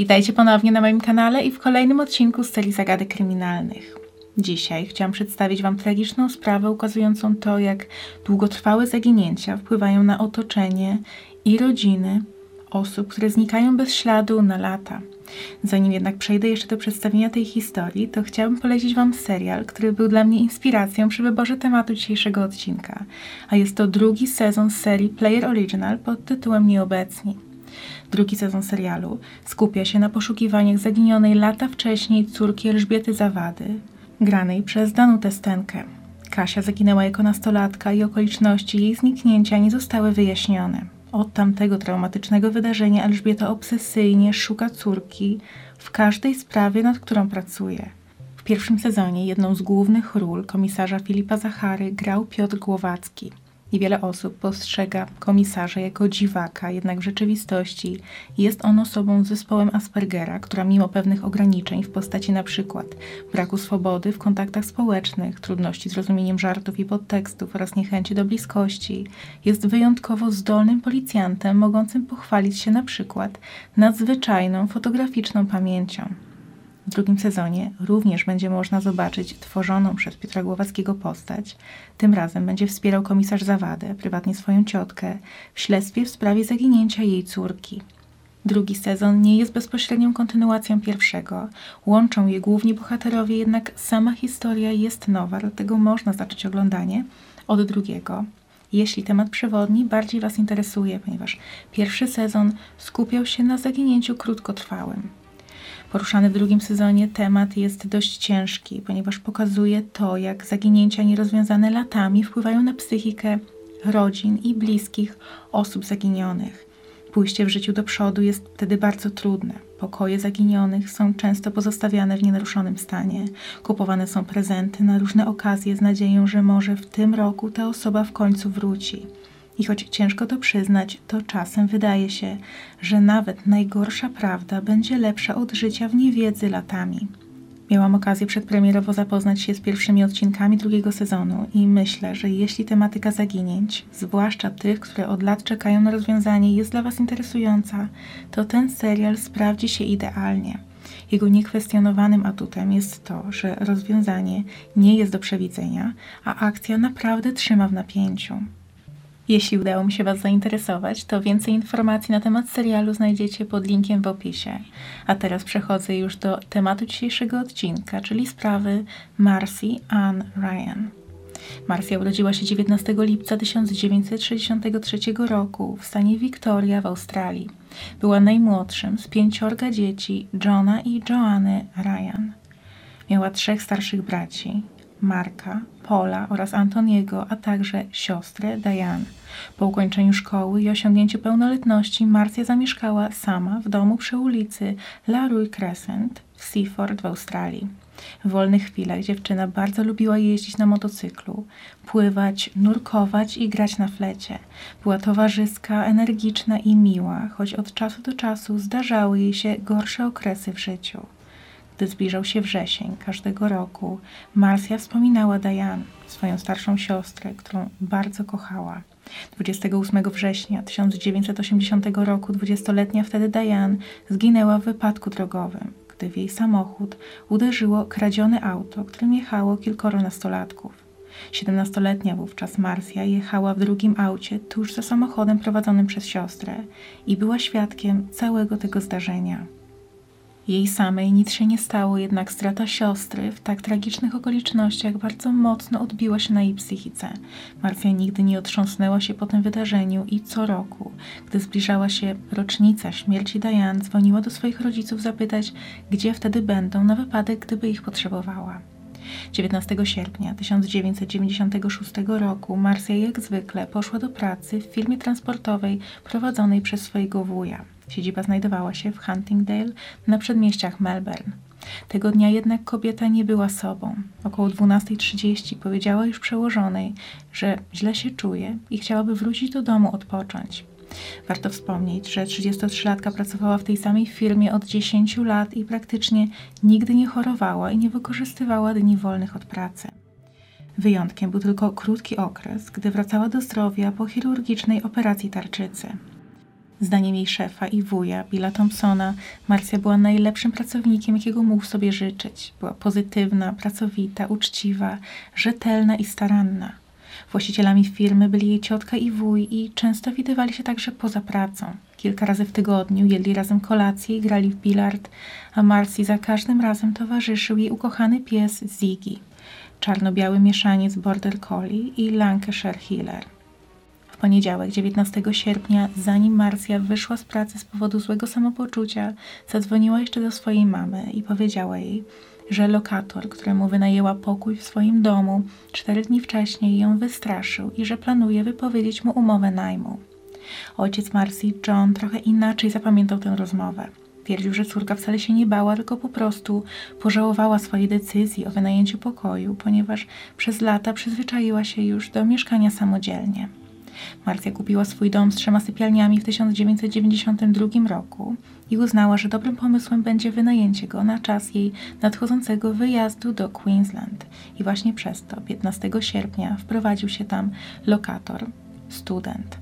Witajcie ponownie na moim kanale i w kolejnym odcinku serii Zagadek Kryminalnych. Dzisiaj chciałam przedstawić Wam tragiczną sprawę ukazującą to, jak długotrwałe zaginięcia wpływają na otoczenie i rodziny osób, które znikają bez śladu na lata. Zanim jednak przejdę jeszcze do przedstawienia tej historii, to chciałabym polecić Wam serial, który był dla mnie inspiracją przy wyborze tematu dzisiejszego odcinka, a jest to drugi sezon serii Player Original pod tytułem Nieobecni. Drugi sezon serialu skupia się na poszukiwaniach zaginionej lata wcześniej córki Elżbiety Zawady, granej przez Danutę Stenkę. Kasia zaginęła jako nastolatka i okoliczności jej zniknięcia nie zostały wyjaśnione. Od tamtego traumatycznego wydarzenia Elżbieta obsesyjnie szuka córki w każdej sprawie, nad którą pracuje. W pierwszym sezonie jedną z głównych ról komisarza Filipa Zachary grał Piotr Głowacki – Niewiele osób postrzega komisarza jako dziwaka, jednak w rzeczywistości jest on osobą z zespołem Aspergera, która mimo pewnych ograniczeń w postaci przykład braku swobody w kontaktach społecznych, trudności z rozumieniem żartów i podtekstów oraz niechęci do bliskości, jest wyjątkowo zdolnym policjantem mogącym pochwalić się przykład nadzwyczajną fotograficzną pamięcią. W drugim sezonie również będzie można zobaczyć tworzoną przez Piotra Głowackiego postać. Tym razem będzie wspierał komisarz Zawadę, prywatnie swoją ciotkę, w śledztwie w sprawie zaginięcia jej córki. Drugi sezon nie jest bezpośrednią kontynuacją pierwszego. Łączą je główni bohaterowie, jednak sama historia jest nowa, dlatego można zacząć oglądanie od drugiego. Jeśli temat przewodni bardziej Was interesuje, ponieważ pierwszy sezon skupiał się na zaginięciu krótkotrwałym. Poruszany w drugim sezonie temat jest dość ciężki, ponieważ pokazuje to, jak zaginięcia nierozwiązane latami wpływają na psychikę rodzin i bliskich osób zaginionych. Pójście w życiu do przodu jest wtedy bardzo trudne. Pokoje zaginionych są często pozostawiane w nienaruszonym stanie. Kupowane są prezenty na różne okazje z nadzieją, że może w tym roku ta osoba w końcu wróci. I choć ciężko to przyznać, to czasem wydaje się, że nawet najgorsza prawda będzie lepsza od życia w niewiedzy latami. Miałam okazję przedpremierowo zapoznać się z pierwszymi odcinkami drugiego sezonu i myślę, że jeśli tematyka zaginięć, zwłaszcza tych, które od lat czekają na rozwiązanie, jest dla Was interesująca, to ten serial sprawdzi się idealnie. Jego niekwestionowanym atutem jest to, że rozwiązanie nie jest do przewidzenia, a akcja naprawdę trzyma w napięciu. Jeśli udało mi się Was zainteresować, to więcej informacji na temat serialu znajdziecie pod linkiem w opisie. A teraz przechodzę już do tematu dzisiejszego odcinka, czyli sprawy Marcy Ann Ryan. Marcia urodziła się 19 lipca 1963 roku w stanie Victoria w Australii. Była najmłodszym z pięciorga dzieci Johna i Joanny Ryan. Miała trzech starszych braci, Marka, Paula oraz Antoniego, a także siostrę Diane. Po ukończeniu szkoły i osiągnięciu pełnoletności Marcia zamieszkała sama w domu przy ulicy LaRue Crescent w Seaford w Australii. W wolnych chwilach dziewczyna bardzo lubiła jeździć na motocyklu, pływać, nurkować i grać na flecie. Była towarzyska, energiczna i miła, choć od czasu do czasu zdarzały jej się gorsze okresy w życiu. Gdy zbliżał się wrzesień każdego roku, Marcia wspominała Diane, swoją starszą siostrę, którą bardzo kochała. 28 września 1980 roku dwudziestoletnia wtedy Diane zginęła w wypadku drogowym, gdy w jej samochód uderzyło kradzione auto, którym jechało kilkoro nastolatków. Siedemnastoletnia wówczas Marcia jechała w drugim aucie tuż za samochodem prowadzonym przez siostrę i była świadkiem całego tego zdarzenia. Jej samej nic się nie stało, jednak strata siostry w tak tragicznych okolicznościach bardzo mocno odbiła się na jej psychice. Marcia nigdy nie otrząsnęła się po tym wydarzeniu i co roku, gdy zbliżała się rocznica śmierci Diane, dzwoniła do swoich rodziców zapytać, gdzie wtedy będą na wypadek, gdyby ich potrzebowała. 19 sierpnia 1996 roku Marcia jak zwykle poszła do pracy w firmie transportowej prowadzonej przez swojego wuja. Siedziba znajdowała się w Huntingdale na przedmieściach Melbourne. Tego dnia jednak kobieta nie była sobą. Około 12.30 powiedziała już przełożonej, że źle się czuje i chciałaby wrócić do domu odpocząć. Warto wspomnieć, że 33-latka pracowała w tej samej firmie od 10 lat i praktycznie nigdy nie chorowała i nie wykorzystywała dni wolnych od pracy. Wyjątkiem był tylko krótki okres, gdy wracała do zdrowia po chirurgicznej operacji tarczycy. Zdaniem jej szefa i wuja, Billa Thompsona, Marcia była najlepszym pracownikiem, jakiego mógł sobie życzyć. Była pozytywna, pracowita, uczciwa, rzetelna i staranna. Właścicielami firmy byli jej ciotka i wuj i często widywali się także poza pracą. Kilka razy w tygodniu jedli razem kolację i grali w bilard, a Marcy za każdym razem towarzyszył jej ukochany pies Ziggy, czarno-biały mieszaniec Border Collie i Lancashire Heeler. Poniedziałek, 19 sierpnia, zanim Marcia wyszła z pracy z powodu złego samopoczucia, zadzwoniła jeszcze do swojej mamy i powiedziała jej, że lokator, któremu wynajęła pokój w swoim domu, cztery dni wcześniej ją wystraszył i że planuje wypowiedzieć mu umowę najmu. Ojciec Marcy, John, trochę inaczej zapamiętał tę rozmowę. Twierdził, że córka wcale się nie bała, tylko po prostu pożałowała swojej decyzji o wynajęciu pokoju, ponieważ przez lata przyzwyczaiła się już do mieszkania samodzielnie. Marcia kupiła swój dom z trzema sypialniami w 1992 roku i uznała, że dobrym pomysłem będzie wynajęcie go na czas jej nadchodzącego wyjazdu do Queensland. I właśnie przez to 15 sierpnia wprowadził się tam lokator, student.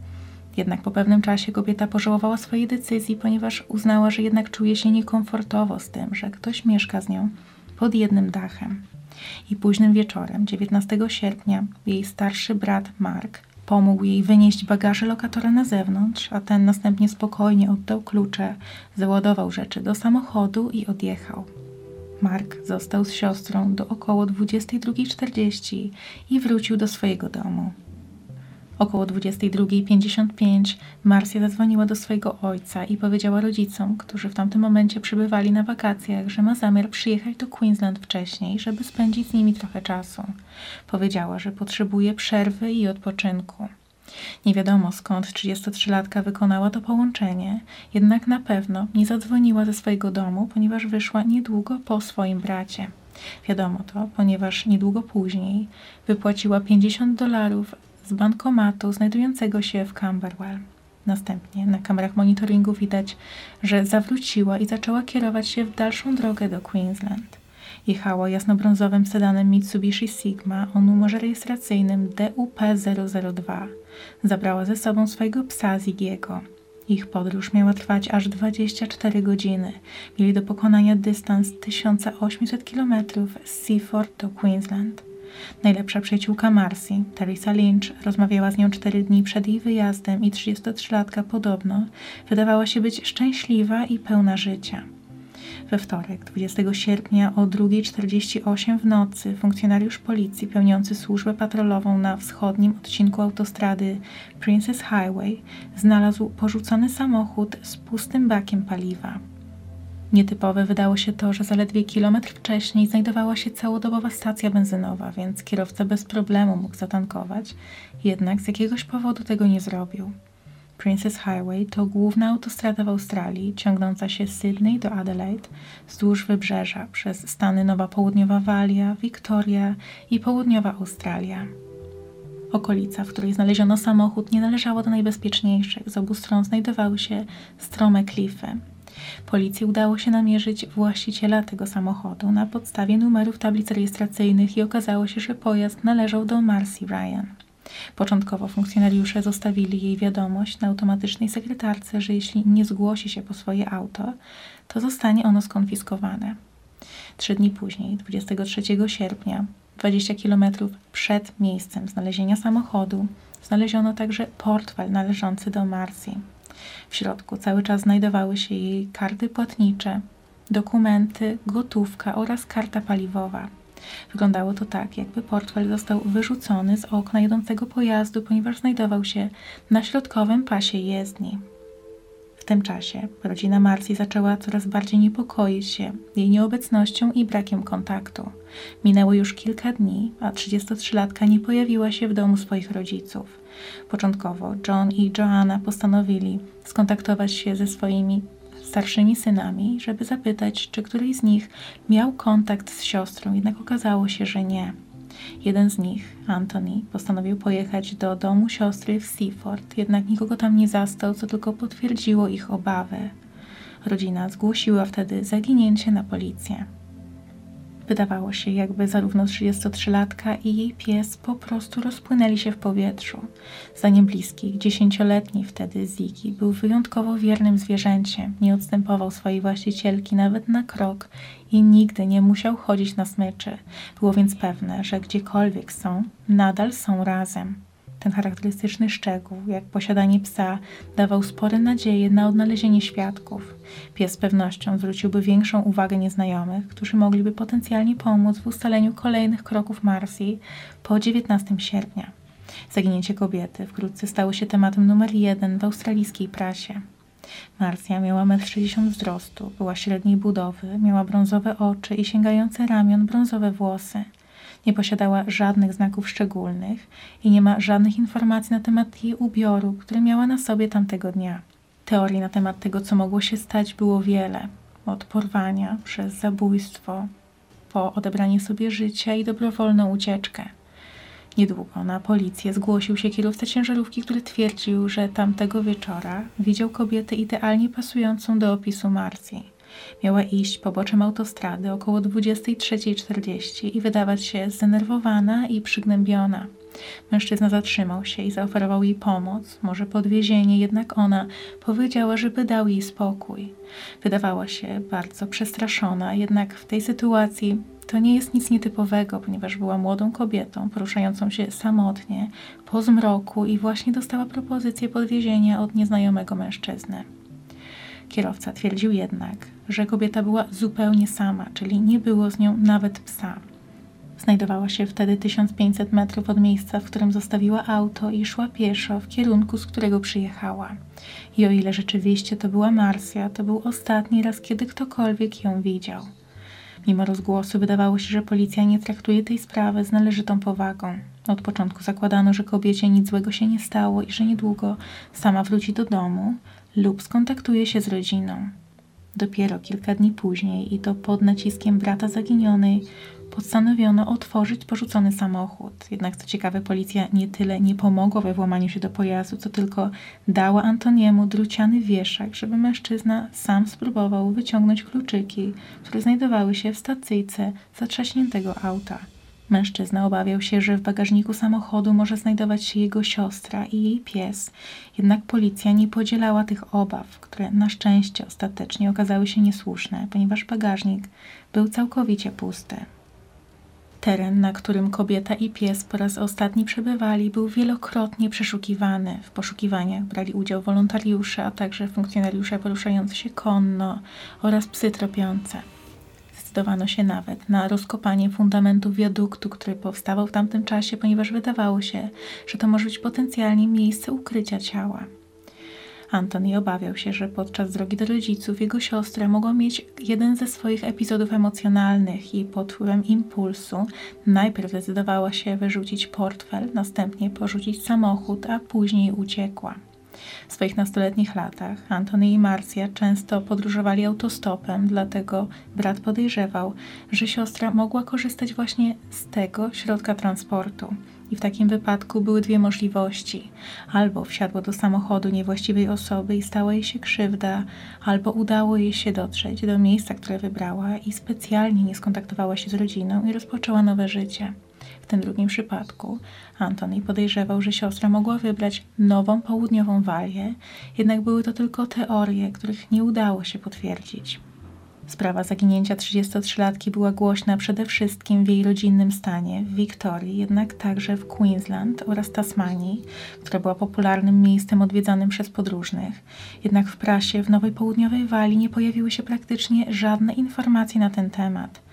Jednak po pewnym czasie kobieta pożałowała swojej decyzji, ponieważ uznała, że jednak czuje się niekomfortowo z tym, że ktoś mieszka z nią pod jednym dachem. I późnym wieczorem, 19 sierpnia, jej starszy brat Mark Pomógł jej wynieść bagaże lokatora na zewnątrz, a ten następnie spokojnie oddał klucze, załadował rzeczy do samochodu i odjechał. Mark został z siostrą do około 22.40 i wrócił do swojego domu. Około 22.55 Marcia zadzwoniła do swojego ojca i powiedziała rodzicom, którzy w tamtym momencie przybywali na wakacjach, że ma zamiar przyjechać do Queensland wcześniej, żeby spędzić z nimi trochę czasu. Powiedziała, że potrzebuje przerwy i odpoczynku. Nie wiadomo skąd 33-latka wykonała to połączenie, jednak na pewno nie zadzwoniła ze swojego domu, ponieważ wyszła niedługo po swoim bracie. Wiadomo to, ponieważ niedługo później wypłaciła 50 dolarów z bankomatu znajdującego się w Camberwell. Następnie na kamerach monitoringu widać, że zawróciła i zaczęła kierować się w dalszą drogę do Queensland. Jechała jasnobrązowym sedanem Mitsubishi Sigma o numerze rejestracyjnym DUP002. Zabrała ze sobą swojego psa Zigiego. Ich podróż miała trwać aż 24 godziny. Mieli do pokonania dystans 1800 km z Seaford do Queensland. Najlepsza przyjaciółka Marcy, Teresa Lynch, rozmawiała z nią cztery dni przed jej wyjazdem i 33-latka podobno wydawała się być szczęśliwa i pełna życia. We wtorek, 20 sierpnia o 2.48 w nocy funkcjonariusz policji pełniący służbę patrolową na wschodnim odcinku autostrady Princess Highway znalazł porzucony samochód z pustym bakiem paliwa. Nietypowe wydało się to, że zaledwie kilometr wcześniej znajdowała się całodobowa stacja benzynowa, więc kierowca bez problemu mógł zatankować, jednak z jakiegoś powodu tego nie zrobił. Princess Highway to główna autostrada w Australii, ciągnąca się z Sydney do Adelaide wzdłuż wybrzeża przez stany Nowa Południowa Walia, Victoria i Południowa Australia. Okolica, w której znaleziono samochód, nie należała do najbezpieczniejszych. Z obu stron znajdowały się strome klify. Policji udało się namierzyć właściciela tego samochodu na podstawie numerów tablic rejestracyjnych i okazało się, że pojazd należał do Marcy Ryan. Początkowo funkcjonariusze zostawili jej wiadomość na automatycznej sekretarce, że jeśli nie zgłosi się po swoje auto, to zostanie ono skonfiskowane. Trzy dni później, 23 sierpnia, 20 kilometrów przed miejscem znalezienia samochodu, znaleziono także portfel należący do Marcy. W środku cały czas znajdowały się jej karty płatnicze, dokumenty, gotówka oraz karta paliwowa. Wyglądało to tak, jakby portfel został wyrzucony z okna jedącego pojazdu, ponieważ znajdował się na środkowym pasie jezdni. W tym czasie rodzina Marcji zaczęła coraz bardziej niepokoić się jej nieobecnością i brakiem kontaktu. Minęło już kilka dni, a 33-latka nie pojawiła się w domu swoich rodziców. Początkowo John i Joanna postanowili skontaktować się ze swoimi starszymi synami, żeby zapytać, czy któryś z nich miał kontakt z siostrą, jednak okazało się, że nie. Jeden z nich, Anthony, postanowił pojechać do domu siostry w Seaford, jednak nikogo tam nie zastał, co tylko potwierdziło ich obawy. Rodzina zgłosiła wtedy zaginięcie na policję. Wydawało się, jakby zarówno 33-latka i jej pies po prostu rozpłynęli się w powietrzu. Zdaniem bliskich, dziesięcioletni wtedy Ziggy był wyjątkowo wiernym zwierzęciem, nie odstępował swojej właścicielki nawet na krok i nigdy nie musiał chodzić na smyczy. Było więc pewne, że gdziekolwiek są, nadal są razem. Ten charakterystyczny szczegół, jak posiadanie psa, dawał spore nadzieje na odnalezienie świadków. Pies z pewnością zwróciłby większą uwagę nieznajomych, którzy mogliby potencjalnie pomóc w ustaleniu kolejnych kroków Marsji po 19 sierpnia. Zaginięcie kobiety wkrótce stało się tematem numer jeden w australijskiej prasie. Marsja miała 1,60 m wzrostu, była średniej budowy, miała brązowe oczy i sięgające ramion brązowe włosy. Nie posiadała żadnych znaków szczególnych i nie ma żadnych informacji na temat jej ubioru, który miała na sobie tamtego dnia. Teorii na temat tego, co mogło się stać, było wiele. Od porwania przez zabójstwo, po odebranie sobie życia i dobrowolną ucieczkę. Niedługo na policję zgłosił się kierowca ciężarówki, który twierdził, że tamtego wieczora widział kobietę idealnie pasującą do opisu Marcji. Miała iść poboczem autostrady około 23.40 i wydawać się zdenerwowana i przygnębiona. Mężczyzna zatrzymał się i zaoferował jej pomoc, może podwiezienie, jednak ona powiedziała, żeby dał jej spokój. Wydawała się bardzo przestraszona, jednak w tej sytuacji to nie jest nic nietypowego, ponieważ była młodą kobietą poruszającą się samotnie po zmroku i właśnie dostała propozycję podwiezienia od nieznajomego mężczyzny. Kierowca twierdził jednak, że kobieta była zupełnie sama, czyli nie było z nią nawet psa. Znajdowała się wtedy 1500 metrów od miejsca, w którym zostawiła auto i szła pieszo w kierunku, z którego przyjechała. I o ile rzeczywiście to była Marsja, to był ostatni raz, kiedy ktokolwiek ją widział. Mimo rozgłosu wydawało się, że policja nie traktuje tej sprawy z należytą powagą. Od początku zakładano, że kobiecie nic złego się nie stało i że niedługo sama wróci do domu lub skontaktuje się z rodziną. Dopiero kilka dni później, i to pod naciskiem brata zaginionej, postanowiono otworzyć porzucony samochód. Jednak co ciekawe, policja nie tyle nie pomogła we włamaniu się do pojazdu, co tylko dała Antoniemu druciany wieszak, żeby mężczyzna sam spróbował wyciągnąć kluczyki, które znajdowały się w stacyjce zatrzaśniętego auta. Mężczyzna obawiał się, że w bagażniku samochodu może znajdować się jego siostra i jej pies, jednak policja nie podzielała tych obaw, które na szczęście ostatecznie okazały się niesłuszne, ponieważ bagażnik był całkowicie pusty. Teren, na którym kobieta i pies po raz ostatni przebywali, był wielokrotnie przeszukiwany. W poszukiwaniach brali udział wolontariusze, a także funkcjonariusze poruszający się konno oraz psy tropiące. Zdecydowano się nawet na rozkopanie fundamentu wiaduktu, który powstawał w tamtym czasie, ponieważ wydawało się, że to może być potencjalnie miejsce ukrycia ciała. Antoni obawiał się, że podczas drogi do rodziców jego siostra mogła mieć jeden ze swoich epizodów emocjonalnych i pod wpływem impulsu najpierw zdecydowała się wyrzucić portfel, następnie porzucić samochód, a później uciekła. W swoich nastoletnich latach Antony i Marcia często podróżowali autostopem, dlatego brat podejrzewał, że siostra mogła korzystać właśnie z tego środka transportu. I w takim wypadku były dwie możliwości: albo wsiadło do samochodu niewłaściwej osoby i stała jej się krzywda, albo udało jej się dotrzeć do miejsca, które wybrała i specjalnie nie skontaktowała się z rodziną i rozpoczęła nowe życie. W tym drugim przypadku Antoni podejrzewał, że siostra mogła wybrać nową południową walię, jednak były to tylko teorie, których nie udało się potwierdzić. Sprawa zaginięcia 33-latki była głośna przede wszystkim w jej rodzinnym stanie, w Wiktorii, jednak także w Queensland oraz Tasmanii, która była popularnym miejscem odwiedzanym przez podróżnych. Jednak w prasie w Nowej Południowej Walii nie pojawiły się praktycznie żadne informacje na ten temat.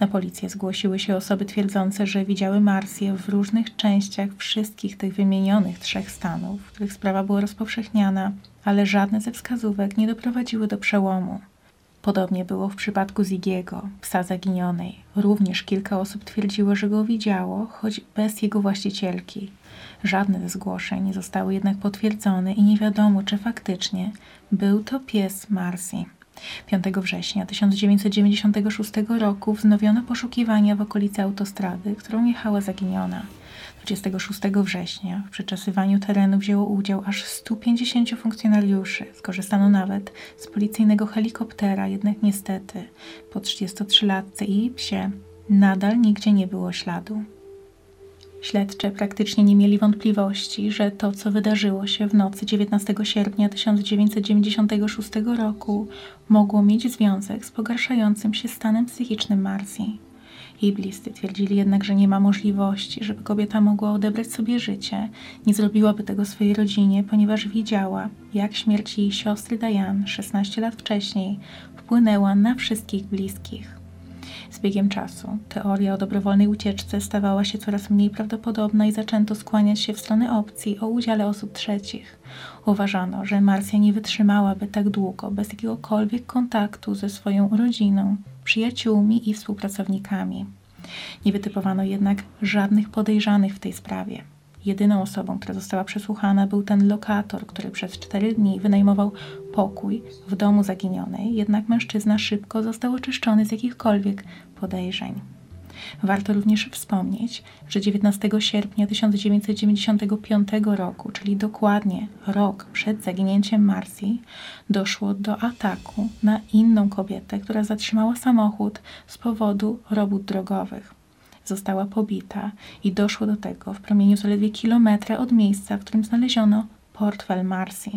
Na policję zgłosiły się osoby twierdzące, że widziały Marsję w różnych częściach wszystkich tych wymienionych trzech stanów, w których sprawa była rozpowszechniana, ale żadne ze wskazówek nie doprowadziły do przełomu. Podobnie było w przypadku Zigiego, psa zaginionej. Również kilka osób twierdziło, że go widziało, choć bez jego właścicielki. Żadne ze zgłoszeń nie zostały jednak potwierdzone i nie wiadomo, czy faktycznie był to pies Marcy. 5 września 1996 roku wznowiono poszukiwania w okolicy autostrady, którą jechała zaginiona. 26 września w przeczesywaniu terenu wzięło udział aż 150 funkcjonariuszy. Skorzystano nawet z policyjnego helikoptera, jednak niestety po 33-latce i psie nadal nigdzie nie było śladu. Śledcze praktycznie nie mieli wątpliwości, że to, co wydarzyło się w nocy 19 sierpnia 1996 roku, mogło mieć związek z pogarszającym się stanem psychicznym Marsji. Jej bliscy twierdzili jednak, że nie ma możliwości, żeby kobieta mogła odebrać sobie życie. Nie zrobiłaby tego swojej rodzinie, ponieważ wiedziała, jak śmierć jej siostry Diane 16 lat wcześniej wpłynęła na wszystkich bliskich. Z biegiem czasu teoria o dobrowolnej ucieczce stawała się coraz mniej prawdopodobna i zaczęto skłaniać się w stronę opcji o udziale osób trzecich. Uważano, że Marsja nie wytrzymałaby tak długo bez jakiegokolwiek kontaktu ze swoją rodziną, przyjaciółmi i współpracownikami. Nie wytypowano jednak żadnych podejrzanych w tej sprawie. Jedyną osobą, która została przesłuchana, był ten lokator, który przez cztery dni wynajmował pokój w domu zaginionej, jednak mężczyzna szybko został oczyszczony z jakichkolwiek podejrzeń. Warto również wspomnieć, że 19 sierpnia 1995 roku, czyli dokładnie rok przed zaginięciem Marsji, doszło do ataku na inną kobietę, która zatrzymała samochód z powodu robót drogowych została pobita i doszło do tego w promieniu zaledwie kilometra od miejsca, w którym znaleziono portfel Marcy.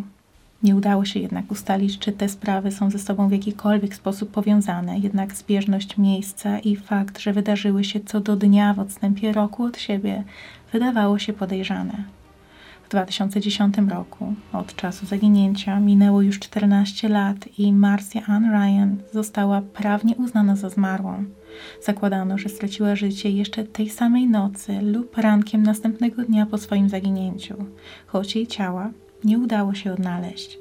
Nie udało się jednak ustalić, czy te sprawy są ze sobą w jakikolwiek sposób powiązane, jednak zbieżność miejsca i fakt, że wydarzyły się co do dnia w odstępie roku od siebie, wydawało się podejrzane. W 2010 roku, od czasu zaginięcia, minęło już 14 lat i Marcia Ann Ryan została prawnie uznana za zmarłą. Zakładano, że straciła życie jeszcze tej samej nocy lub rankiem następnego dnia po swoim zaginięciu, choć jej ciała nie udało się odnaleźć.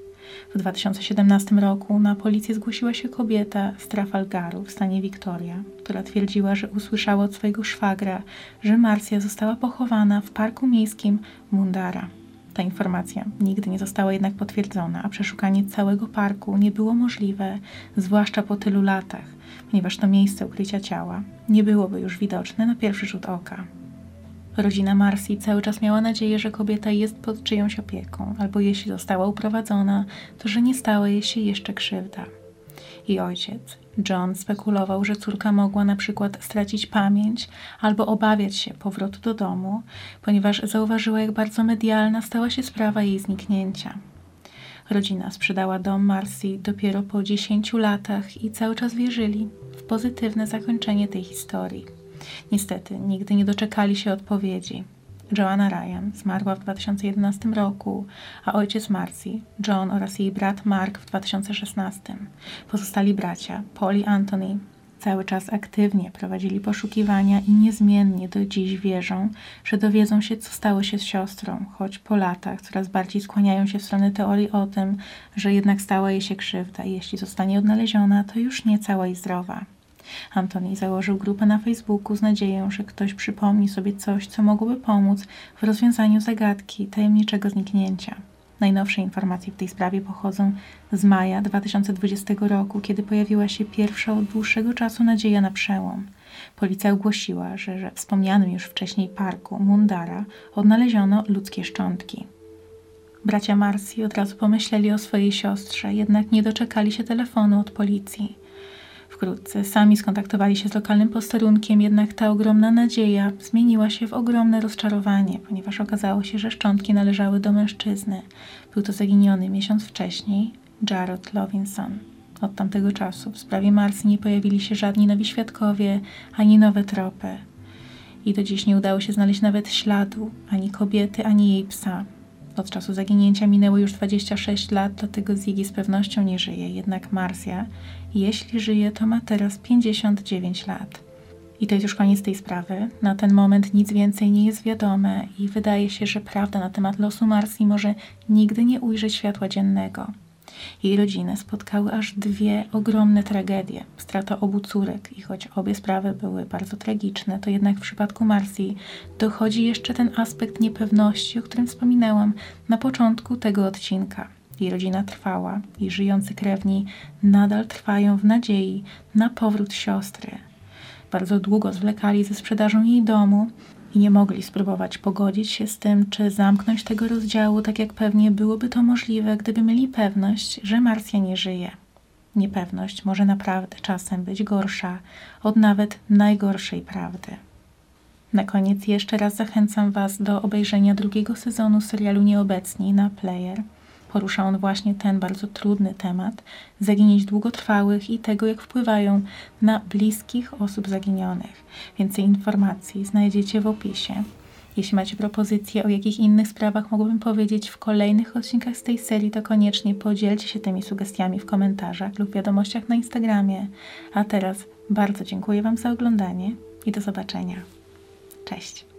W 2017 roku na policję zgłosiła się kobieta z Trafalgaru w stanie Victoria, która twierdziła, że usłyszała od swojego szwagra, że Marcia została pochowana w parku miejskim Mundara. Ta informacja nigdy nie została jednak potwierdzona, a przeszukanie całego parku nie było możliwe, zwłaszcza po tylu latach, ponieważ to miejsce ukrycia ciała nie byłoby już widoczne na pierwszy rzut oka. Rodzina Marcy cały czas miała nadzieję, że kobieta jest pod czyjąś opieką, albo jeśli została uprowadzona, to że nie stała jej się jeszcze krzywda. I ojciec, John, spekulował, że córka mogła na przykład stracić pamięć albo obawiać się powrotu do domu, ponieważ zauważyła, jak bardzo medialna stała się sprawa jej zniknięcia. Rodzina sprzedała dom Marcy dopiero po 10 latach i cały czas wierzyli w pozytywne zakończenie tej historii. Niestety, nigdy nie doczekali się odpowiedzi. Joanna Ryan zmarła w 2011 roku, a ojciec Marcy, John oraz jej brat Mark w 2016. Pozostali bracia, Paul i Anthony, cały czas aktywnie prowadzili poszukiwania i niezmiennie do dziś wierzą, że dowiedzą się, co stało się z siostrą, choć po latach coraz bardziej skłaniają się w stronę teorii o tym, że jednak stała jej się krzywda i jeśli zostanie odnaleziona, to już nie cała i zdrowa. Antoni założył grupę na Facebooku z nadzieją, że ktoś przypomni sobie coś, co mogłoby pomóc w rozwiązaniu zagadki tajemniczego zniknięcia. Najnowsze informacje w tej sprawie pochodzą z maja 2020 roku, kiedy pojawiła się pierwsza od dłuższego czasu nadzieja na przełom. Policja ogłosiła, że we wspomnianym już wcześniej parku Mundara odnaleziono ludzkie szczątki. Bracia Marsi od razu pomyśleli o swojej siostrze, jednak nie doczekali się telefonu od policji. Wkrótce sami skontaktowali się z lokalnym posterunkiem, jednak ta ogromna nadzieja zmieniła się w ogromne rozczarowanie, ponieważ okazało się, że szczątki należały do mężczyzny. Był to zaginiony miesiąc wcześniej Jared Lovinson. Od tamtego czasu w sprawie Marsy nie pojawili się żadni nowi świadkowie, ani nowe tropy. I do dziś nie udało się znaleźć nawet śladu ani kobiety, ani jej psa. Od czasu zaginięcia minęło już 26 lat, dlatego Ziggy z pewnością nie żyje. Jednak Marsja, jeśli żyje, to ma teraz 59 lat. I to jest już koniec tej sprawy. Na ten moment nic więcej nie jest wiadome i wydaje się, że prawda na temat losu Marsji może nigdy nie ujrzeć światła dziennego. Jej rodzinę spotkały aż dwie ogromne tragedie. Strata obu córek i choć obie sprawy były bardzo tragiczne, to jednak w przypadku Marsji dochodzi jeszcze ten aspekt niepewności, o którym wspominałam na początku tego odcinka. Jej rodzina trwała i żyjący krewni nadal trwają w nadziei na powrót siostry. Bardzo długo zwlekali ze sprzedażą jej domu, i nie mogli spróbować pogodzić się z tym, czy zamknąć tego rozdziału, tak jak pewnie byłoby to możliwe, gdyby mieli pewność, że Marsja nie żyje. niepewność może naprawdę czasem być gorsza od nawet najgorszej prawdy. Na koniec jeszcze raz zachęcam Was do obejrzenia drugiego sezonu serialu Nieobecni na Player. Porusza on właśnie ten bardzo trudny temat zaginięć długotrwałych i tego, jak wpływają na bliskich osób zaginionych. Więcej informacji znajdziecie w opisie. Jeśli macie propozycje, o jakich innych sprawach mogłabym powiedzieć w kolejnych odcinkach z tej serii, to koniecznie podzielcie się tymi sugestiami w komentarzach lub wiadomościach na Instagramie. A teraz bardzo dziękuję Wam za oglądanie i do zobaczenia. Cześć.